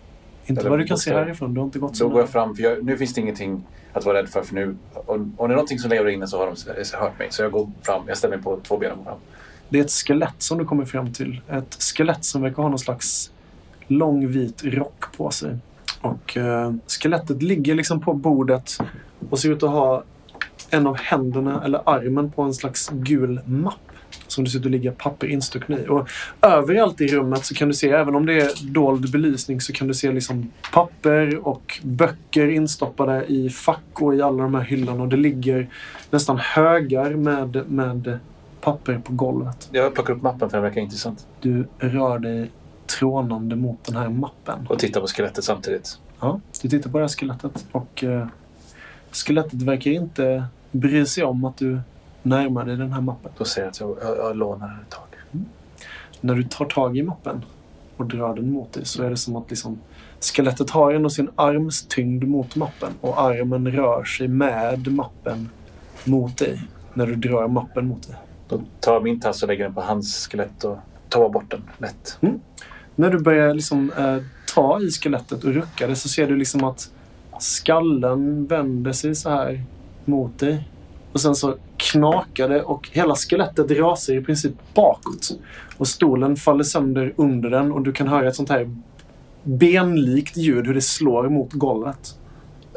Inte Eller vad du kan se härifrån. Du har inte gått Då så går jag fram, för jag, nu finns det ingenting att vara rädd för. för nu, om, om det är någonting som lever inne så har de hört mig. Så jag går fram, jag ställer mig på två ben och går fram. Det är ett skelett som du kommer fram till. Ett skelett som verkar ha någon slags lång vit rock på sig. Och eh, skelettet ligger liksom på bordet och ser ut att ha en av händerna eller armen på en slags gul mapp. Som det ser ut att ligga papper instuckna i. Och överallt i rummet så kan du se, även om det är dold belysning, så kan du se liksom papper och böcker instoppade i fack och i alla de här hyllorna. Och det ligger nästan högar med, med papper på golvet. Jag plockar upp mappen för den verkar intressant. Du rör dig trånande mot den här mappen. Och tittar på skelettet samtidigt. Ja, du tittar på det här skelettet och eh, skelettet verkar inte bry sig om att du närmar dig den här mappen. Då säger jag att jag, jag, jag lånar den ett tag. När du tar tag i mappen och drar den mot dig så är det som att liksom, skelettet har ändå sin armstyngd mot mappen och armen rör sig med mappen mot dig när du drar mappen mot dig. Då tar jag min tass och lägger den på hans skelett och tar bort den lätt. När du börjar liksom, eh, ta i skelettet och rucka det så ser du liksom att skallen vänder sig så här mot dig. Och sen så knakar det och hela skelettet rasar i princip bakåt. Och stolen faller sönder under den och du kan höra ett sånt här benlikt ljud hur det slår mot golvet.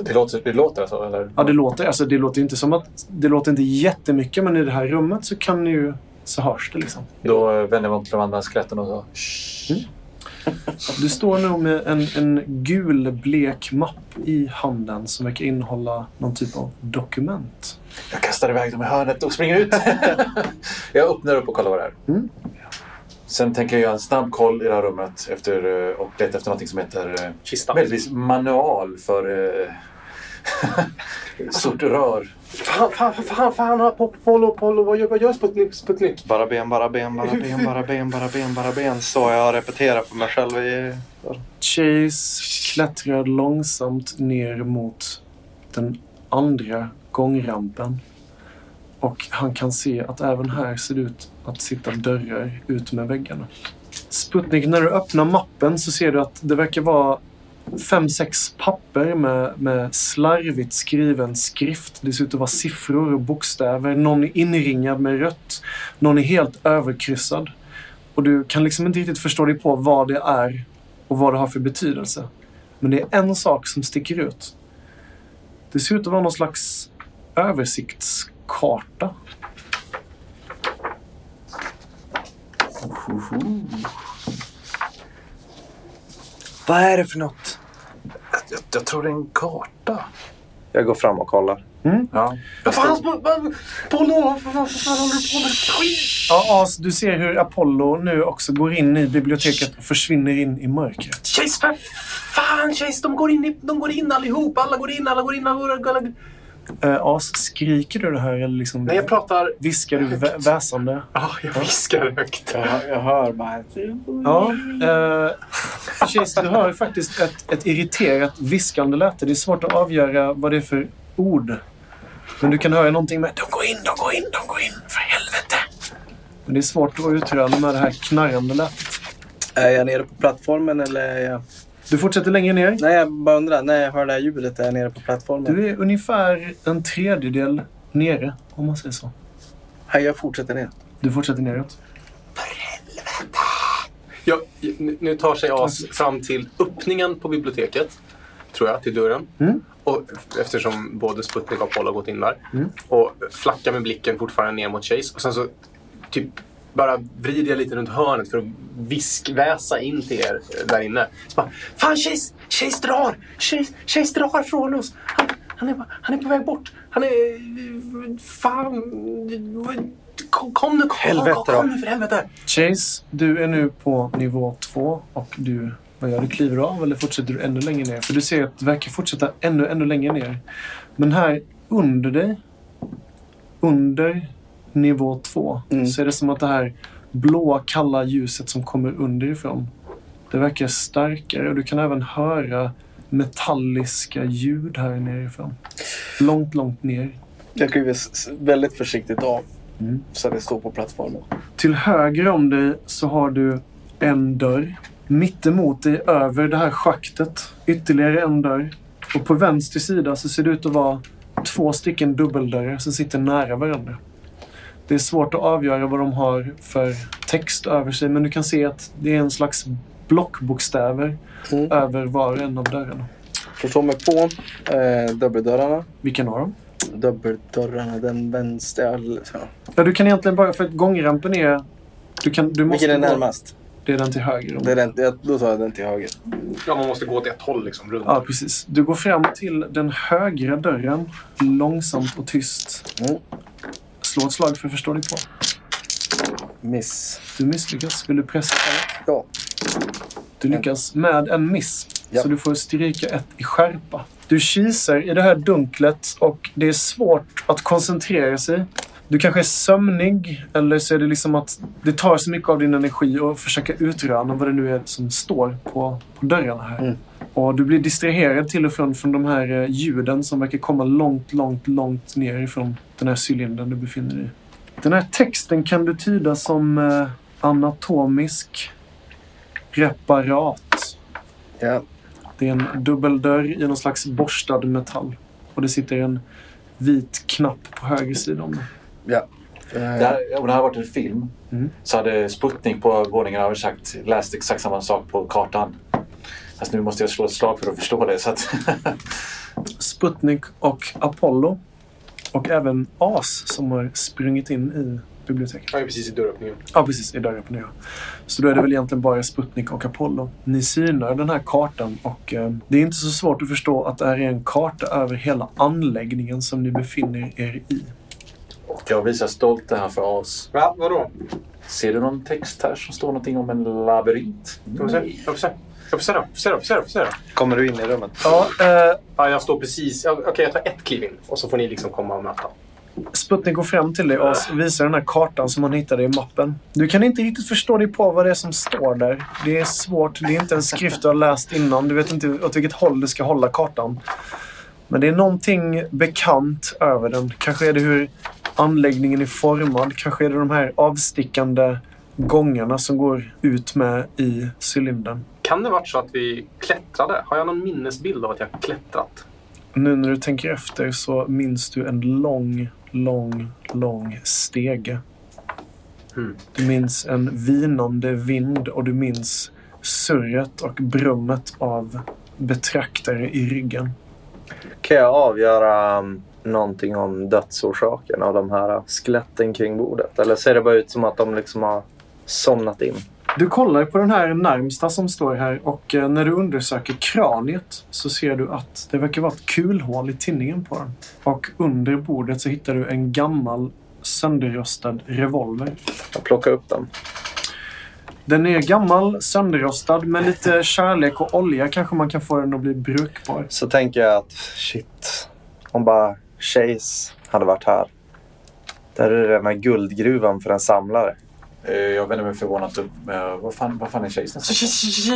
Det låter, det låter alltså? Eller? Ja, det låter, alltså, det låter inte som att... Det låter inte jättemycket men i det här rummet så kan ni ju... Så hörs det liksom. Då vänder jag mig om till de andra skeletten och så... Shh. Du står nu med en, en gul blek mapp i handen som verkar innehålla någon typ av dokument. Jag kastar iväg dem i hörnet och springer ut. jag öppnar upp och kollar vad det är. Mm. Sen tänker jag göra en snabb koll i det här rummet efter, eh, och leta efter något som heter eh, Kistan. möjligtvis manual för eh, stort rör. Fan, fan, fan, fan, fan, Polo, Polo, vad gör, vad gör Sputnik? Sputnik? Bara ben, bara ben, bara ben, bara ben, bara ben, bara ben. Så jag repeterar för mig själv i... Chase klättrar långsamt ner mot den andra gångrampen. Och han kan se att även här ser det ut att sitta dörrar ut med väggarna. Sputnik, när du öppnar mappen så ser du att det verkar vara fem, sex papper med, med slarvigt skriven skrift. Det ser ut att vara siffror och bokstäver. Någon är inringad med rött. Någon är helt överkryssad. Och du kan liksom inte riktigt förstå dig på vad det är och vad det har för betydelse. Men det är en sak som sticker ut. Det ser ut att vara någon slags översiktskarta. Vad är det för något? Jag, jag tror det är en karta. Jag går fram och kollar. Ja. Vad fan, Polo, vad fan, håller du på med? Skit! Ja, As, du ser hur Apollo nu också går in i biblioteket och försvinner in i mörkret. Chase, för fan Chase! De går in, i, de går in allihop. Alla går in, alla går in. Alla går alla... Äh, As, skriker du det här eller liksom Nej, jag pratar... viskar du vä- väsande? Ja, jag viskar högt. Jag, jag hör bara... Ja. Eh, Chase, du hör faktiskt ett, ett irriterat viskande läte. Det är svårt att avgöra vad det är för ord. Men du kan höra någonting med “De går in, de går in, de går in, för helvete!” Men det är svårt att utröna med det här knarrande lätet. Är jag nere på plattformen eller är jag... Du fortsätter längre ner. Nej, jag bara undrar. När jag hör det här ljudet, är jag nere på plattformen? Du är ungefär en tredjedel nere, om man säger så. Nej, jag fortsätter ner. Du fortsätter neråt. Ja, nu- tar sig As fram till öppningen på biblioteket. Tror jag, till dörren. Mm. Och eftersom både Sputnik och Apollo har gått in där. Mm. Och flackar med blicken fortfarande ner mot Chase. Och sen så typ bara vrider jag lite runt hörnet för att viskväsa in till er eh, där inne. Så bara, Fan Chase! Chase drar! Chase, Chase drar från oss! Han, han, är, på- han är på väg bort! Han är... Fan... Kom, kom nu! Kom, Helvete kom, kom nu för helvete! Chase, du är nu på nivå två och du, vad gör du? Kliver du av eller fortsätter du ännu längre ner? För du ser att det verkar fortsätta ännu, ännu längre ner. Men här under dig, under nivå två, Mm. så är det som att det här blåa, kalla ljuset som kommer underifrån Det verkar starkare och du kan även höra metalliska ljud här nerifrån. Långt, långt ner. Jag kliver väldigt försiktigt av. Mm. Så att det står på plattformen. Till höger om dig så har du en dörr. Mittemot dig över det här schaktet ytterligare en dörr. Och på vänster sida så ser det ut att vara två stycken dubbeldörrar som sitter nära varandra. Det är svårt att avgöra vad de har för text över sig men du kan se att det är en slags blockbokstäver Mm. över var och en av dörrarna. Förstår mig på eh, dubbeldörrarna. Vilken av dem? Dubbeldörrarna, den vänstra. Ja. Ja, du kan egentligen bara, för att gångrampen är... Du kan, du måste Vilken är gå- närmast? Det är den till höger. Det är den, ja, då tar jag den till höger. Ja, man måste gå åt ett håll liksom. Runt. Ja, precis. Du går fram till den högra dörren, långsamt och tyst. Mm. Slå ett slag för förstå dig på. Miss. Du misslyckas. Vill du pressa? Ja. Du lyckas med en miss. Ja. Så du får stryka ett i skärpa. Du kisar i det här dunklet och det är svårt att koncentrera sig. Du kanske är sömnig eller så är det liksom att det tar så mycket av din energi att försöka utröna vad det nu är som står på, på dörrarna här. Mm. Och du blir distraherad till och från från de här eh, ljuden som verkar komma långt, långt, långt ner ifrån den här cylindern du befinner dig i. Den här texten kan du tyda som eh, anatomisk reparat. Ja. Det är en dubbeldörr i någon slags borstad metall. Och det sitter en vit knapp på höger sida om den. ja. Det här, om det här varit en film Mm. så hade Sputnik på våningen över sagt, läst exakt samma sak på kartan. Fast nu måste jag slå ett slag för att förstå det. Så att Sputnik och Apollo. Och även As som har sprungit in i biblioteket. Är precis i dörröppningen. Ja, precis. I dörröppningen, ja. Så då är det väl egentligen bara Sputnik och Apollo. Ni synar den här kartan och eh, det är inte så svårt att förstå att det här är en karta över hela anläggningen som ni befinner er i. jag visar stolt det här för oss. Va? Vadå? Ser du någon text här som står någonting om en labyrint? Jag får se. Jag får se. Jag får se då. Får se då. Får se då. Får se då. Kommer du in i rummet? Ja, eh, Ja, jag står precis... ja, Okej, jag tar ett kliv in. Och så får ni liksom komma och möta. Sputnik går fram till dig och visar den här kartan som han hittade i mappen. Du kan inte riktigt förstå dig på vad det är som står där. Det är svårt. Det är inte en skrift du har läst innan. Du vet inte åt vilket håll du ska hålla kartan. Men det är någonting bekant över den. Kanske är det hur anläggningen är formad. Kanske är det de här avstickande gångarna som går ut med i cylindern. Kan det varit så att vi klättrade? Har jag någon minnesbild av att jag klättrat? Nu när du tänker efter så minns du en lång, lång, lång stege. Mm. Du minns en vinande vind och du minns surret och brummet av betraktare i ryggen. Kan jag avgöra um, någonting om dödsorsaken av de här uh, skeletten kring bordet? Eller ser det bara ut som att de liksom har somnat in? Du kollar på den här närmsta som står här och eh, när du undersöker kraniet så ser du att det verkar vara ett kulhål i tinningen på den. Och under bordet så hittar du en gammal sönderrostad revolver. Jag plockar upp den. Den är gammal, sönderrostad, med lite kärlek och olja kanske man kan få den att bli brukbar. Så tänker jag att shit, om bara Chase hade varit här. Där är den här guldgruvan för en samlare. Eh, Jag vänder mig förvånat upp. Vad fan, vad fan är kejsaren?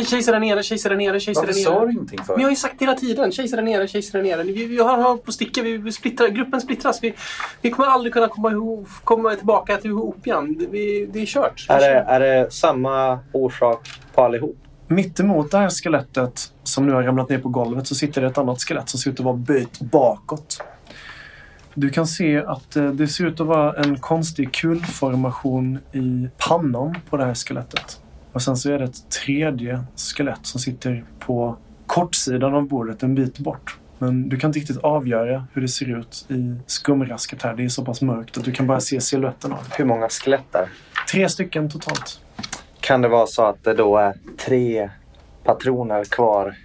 Kejsare där nere, kejsare där nere, kejsare Varför där sa nere. du ingenting för? Men jag har ju sagt hela tiden, kejsare där nere, kejsare där nere. Vi, vi har på att sticka, vi, vi splittrar, gruppen splittras. Vi, vi kommer aldrig kunna komma, ihop, komma tillbaka till ihop igen. Det, vi, det är kört. Är det, är det samma orsak på allihop? Mittemot det här skelettet som nu har ramlat ner på golvet så sitter det ett annat skelett som ser ut att vara böjt bakåt. Du kan se att eh, det ser ut att vara en konstig kulformation i pannan på det här skelettet. Och sen så är det ett tredje skelett som sitter på kortsidan av bordet en bit bort. Men du kan inte riktigt avgöra hur det ser ut i skumrasket här. Det är så pass mörkt att du kan bara se siluetten av det. Hur många skelett där? Tre stycken totalt. Kan det vara så att det då är tre patroner kvar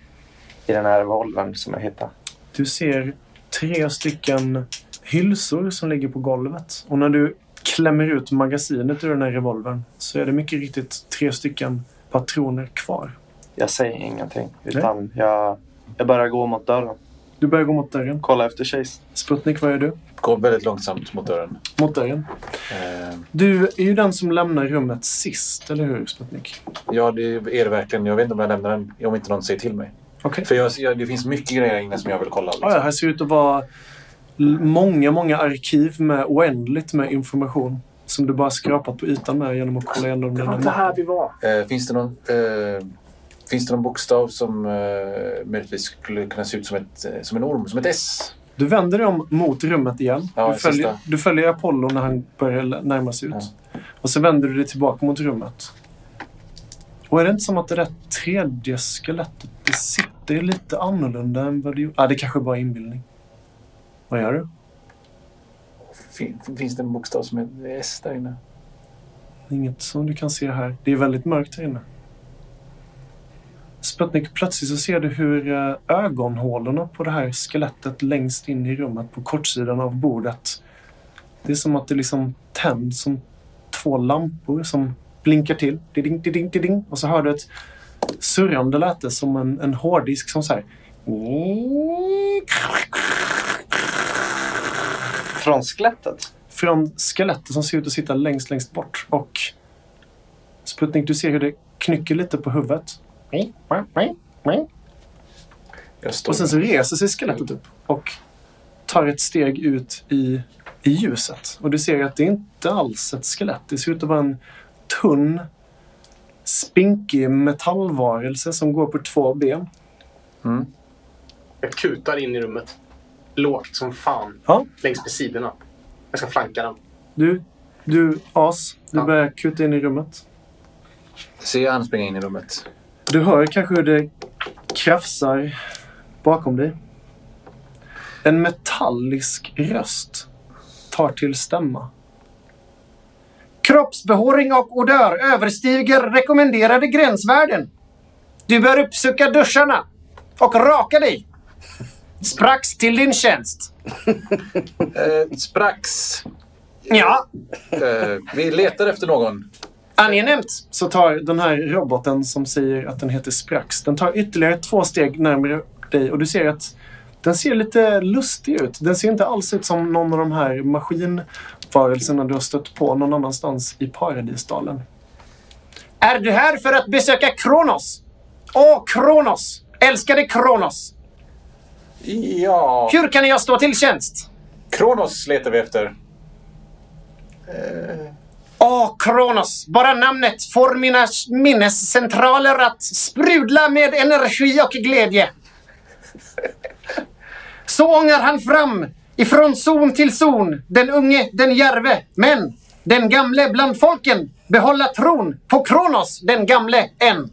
i den här revolvern som jag hittade? Du ser tre stycken hylsor som ligger på golvet. Och när du klämmer ut magasinet ur den här revolvern så är det mycket riktigt tre stycken patroner kvar. Jag säger ingenting. Utan jag, jag börjar gå mot dörren. Du börjar gå mot dörren. Kolla efter Chase. Sputnik, vad gör du? Går väldigt långsamt mot dörren. Mot dörren. Eh, Du är ju den som lämnar rummet sist, eller hur Sputnik? ja, det är det verkligen. Jag vet inte om jag lämnar den om inte någon säger till mig. Okej. För jag, jag, det finns mycket grejer inne som jag vill kolla. Liksom. Ja, ja, här ser ut att vara många, många arkiv med oändligt med information. Som du bara skrapat på ytan med genom att kolla igenom den här mappen. vi var. Eh, finns, det någon, eh, finns det någon bokstav som eh, möjligtvis skulle kunna se ut som, ett, eh, som en orm? Som ett S? Du vänder dig om mot rummet igen. Ja, du, följer, sista. du följer Apollo när han börjar närma sig ut. Och så vänder du dig tillbaka mot rummet. Och är det inte som att det där tredje skelettet det sitter lite annorlunda än vad det gjorde? Ah, det kanske bara är inbildning. Vad gör du? Fin, finns det en bokstav som är S där inne? Inget som du kan se här. Det är väldigt mörkt här inne. Sputnik, plötsligt så ser du hur eh, ögonhålorna på det här skelettet längst in i rummet på kortsidan av bordet. Det är som att det liksom tänds som två lampor som blinkar till. Ding, ding, ding, ding. Och så hör du ett surrande läte som en, en hårddisk som så här. Från skelettet? från skelettet som ser ut att sitta längst, längst bort. Och Sputnik, du ser hur det knycker lite på huvudet. Och sen så reser sig skelettet upp och tar ett steg ut i, i ljuset. Och du ser att det inte alls är ett skelett. Det ser ut att vara en tunn, spinkig metallvarelse som går på två ben. Jag kutar in i rummet. Lågt som fan. Ja. Längs med sidorna. Jag ska flanka den. Du, du as, du Ja. börjar kuta in i rummet. Ser jag han springa in i rummet? Du hör kanske hur det krafsar bakom dig. En metallisk röst tar till stämma. Kroppsbehåring och odör överstiger rekommenderade gränsvärden. Du bör uppsöka duscharna och raka dig. Sprax till din tjänst. Eh, sprax! Ja, Eh, vi letar efter någon. angenämt. Så tar den här roboten som säger att den heter Sprax. Den tar ytterligare två steg närmare dig och du ser att den ser lite lustig ut. Den ser inte alls ut som någon av de här maskinvarelserna du har stött på någon annanstans i Paradisdalen. Är du här för att besöka Kronos? Åh, Kronos! Älskade Kronos! Ja, Hur kan jag stå till tjänst? Kronos letar vi efter. Åh, Kronos! Bara namnet får mina minnescentraler att sprudla med energi och glädje. Så ångar han fram ifrån zon till zon, den unge, den järve, men den gamle bland folken behålla tron på Kronos, den gamle, än.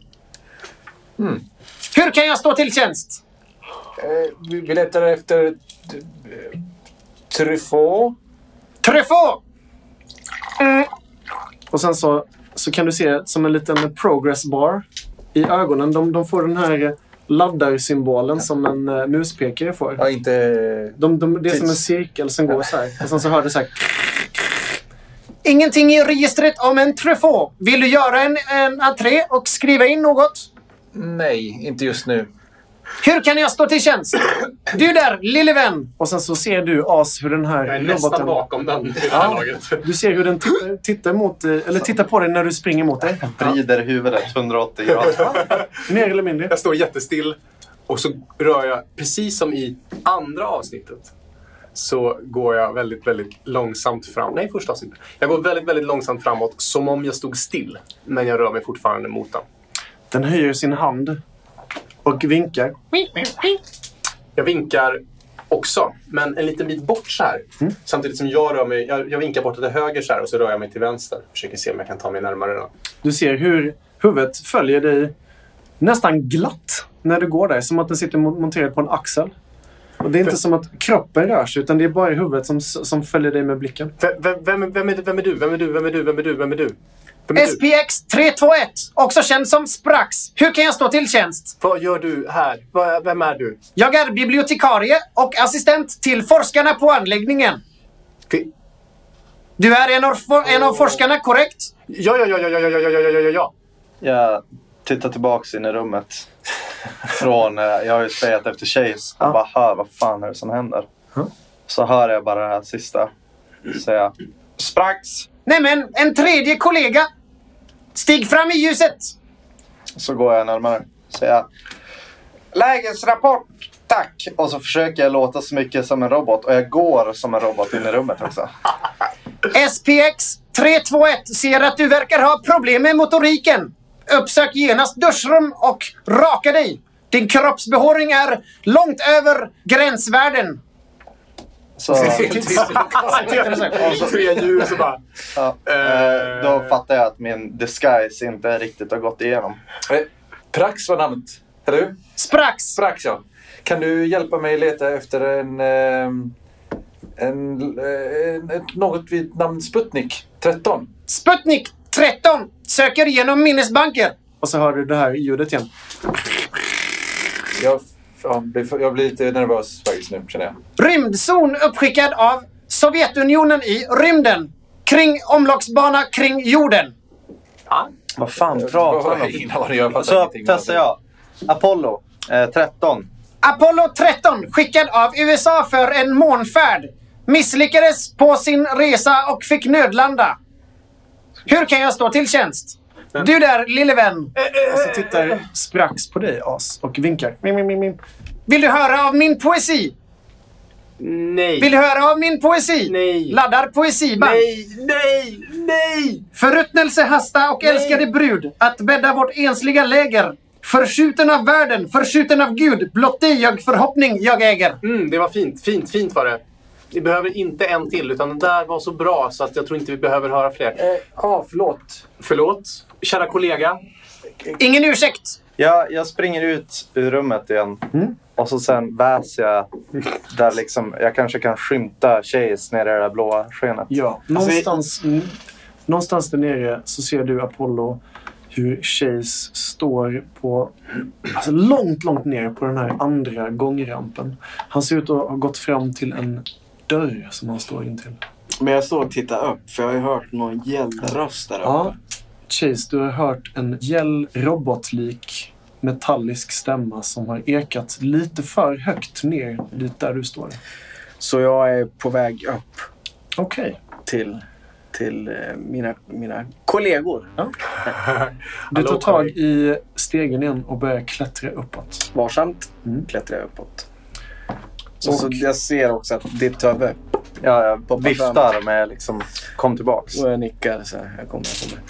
Hur kan jag stå till tjänst? Eh, vi, vi letar efter... eh, Truffaut. Truffaut! Och sen så, så kan du se som en liten progress bar i ögonen. De, de får den här laddarsymbolen som en uh, muspekare får. Ja, inte... De, de, det är som en cirkel som går så här. Och sen så hör du så här. Ingenting i registret om en Truffaut. Vill du göra en, en entré och skriva in något? Nej, inte just nu. Hur kan jag stå till tjänst? Du där, lille vän! Och sen så ser du As hur den här Jag är nästan bakom den i det här laget. Du ser hur den tittar, tittar, mot, eh, eller tittar på dig när du springer mot dig. Vrider huvudet 180 grader. Mer eller mindre. Jag står jättestill och så rör jag, precis som i andra avsnittet, så går jag väldigt, väldigt långsamt fram. Nej, första avsnittet. Jag går väldigt, väldigt långsamt framåt som om jag stod still. Men jag rör mig fortfarande mot den. Den höjer sin hand och vinkar. Jag vinkar också, men en liten bit bort så här. Samtidigt som jag rör mig, jag, jag vinkar bort till höger så här och så rör jag mig till vänster. Försöker se om jag kan ta mig närmare den. Du ser hur huvudet följer dig nästan glatt när du går där. Som att den sitter mo- monterad på en axel. Och det är inte som att kroppen rör sig, utan det är bara huvudet som, som följer dig med blicken. Vem, vem, vem, är- vem, är, vem är du? Vem är du? Vem är du? Vem är du? Vem är du? SPX 321, också känd som Sprax. Hur kan jag stå till tjänst? Vad gör du här? Vad- Vem är du? Jag är bibliotekarie och assistent till forskarna på anläggningen. Fi- Du är en av, for- en av forskarna, korrekt? Ja, ja, ja, ja, ja, ja, ja, ja, ja, ja, ja, ja. Jag tittar tillbaks in i rummet. från... eh, Jag har ju spelat efter Chase och bara hör vad fan är det som händer. Så hör jag bara det här sista säga Sprax! Nämen, en tredje kollega! Stig fram i ljuset! Så går jag närmare. Säger jag Lägesrapport! Tack! Och så försöker jag låta så mycket som en robot och jag går som en robot in i rummet också. SPX 321 ser att du verkar ha problem med motoriken. Uppsök genast duschrum och raka dig. Din kroppsbehåring är långt över gränsvärden. Så, Tre ljus och bara... ja, eh, då fattar jag att min disguise inte riktigt har gått igenom. Eh, Prax var namnet. Eller hur? Sprax! Prax, ja. Kan du hjälpa mig leta efter en... eh, en, eh, en ett, något vid namn Sputnik 13? Sputnik 13 söker genom minnesbanker. Och så hör du det här ljudet igen. Jag, jag blir lite nervös faktiskt nu, känner jag. Rymdzon uppskickad av Sovjetunionen i rymden. Kring omloppsbana kring jorden. Vad fan pratar har han om? Så testar jag. Apollo eh, 13. Apollo 13 skickad av USA för en månfärd. Misslyckades på sin resa och fick nödlanda. Hur kan jag stå till tjänst? Du där, lille vän. Och så tittar Sprax på dig, As, och vinkar. Vill du höra av min poesi? Nej. Vill du höra av min poesi? Nej. Laddar poesiband. Nej, nej, nej! Förruttnelse, hasta och älskade brud. Att bädda vårt ensliga läger. Förskjuten av världen, förskjuten av Gud. Blott dig jag förhoppning jag äger. Mm, det var fint. Fint, fint var det. Vi behöver inte en till, utan den där var så bra så att jag tror inte vi behöver höra fler. Eh, Ja, förlåt. Förlåt, kära kollega. Ingen ursäkt. Jag, jag springer ut ur rummet igen. Och så sen väser jag där liksom, jag kanske kan skymta Chase nere i det där blåa skenet. Ja, någonstans, mm, någonstans där nere så ser du Apollo hur Chase står på, alltså långt, långt ner på den här andra gångrampen. Han ser ut att ha gått fram till en dörr som han står intill. Men jag står och tittar upp, för jag har ju hört någon gällröst där uppe. Ja, Chase, du har hört en gäll robotlik metallisk stämma som har ekat lite för högt ner dit där du står. Så jag är på väg upp Okej. till, till eh, mina, mina kollegor. Du tar tag i stegen igen och börjar klättra uppåt. Varsamt Mm. klättrar jag uppåt. Så, så jag ser också att ditt huvud, Ja, jag viftar med liksom, kom tillbaks. och jag nickar så här. Jag kommer, jag kommer.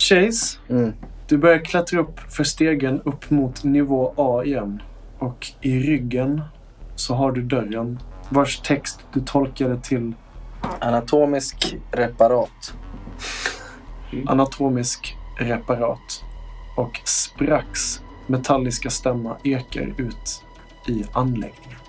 Chase, Mm. du börjar klättra upp för stegen upp mot nivå A igen. Och i ryggen så har du dörren vars text du tolkade till Anatomisk reparat. anatomisk reparat. Och Sprax metalliska stämma ekar ut i anläggningen.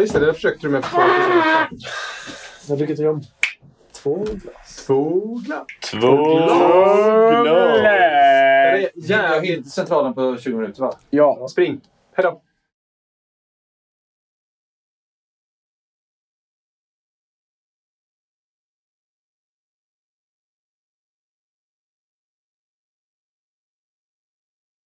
Ja, just det. Det försökte du med för två. Jag dricker ett rum. Två glas. Två glas. Jag Det är jävligt... helt centralen på 20 minuter, va? Ja, Spring. Hej då.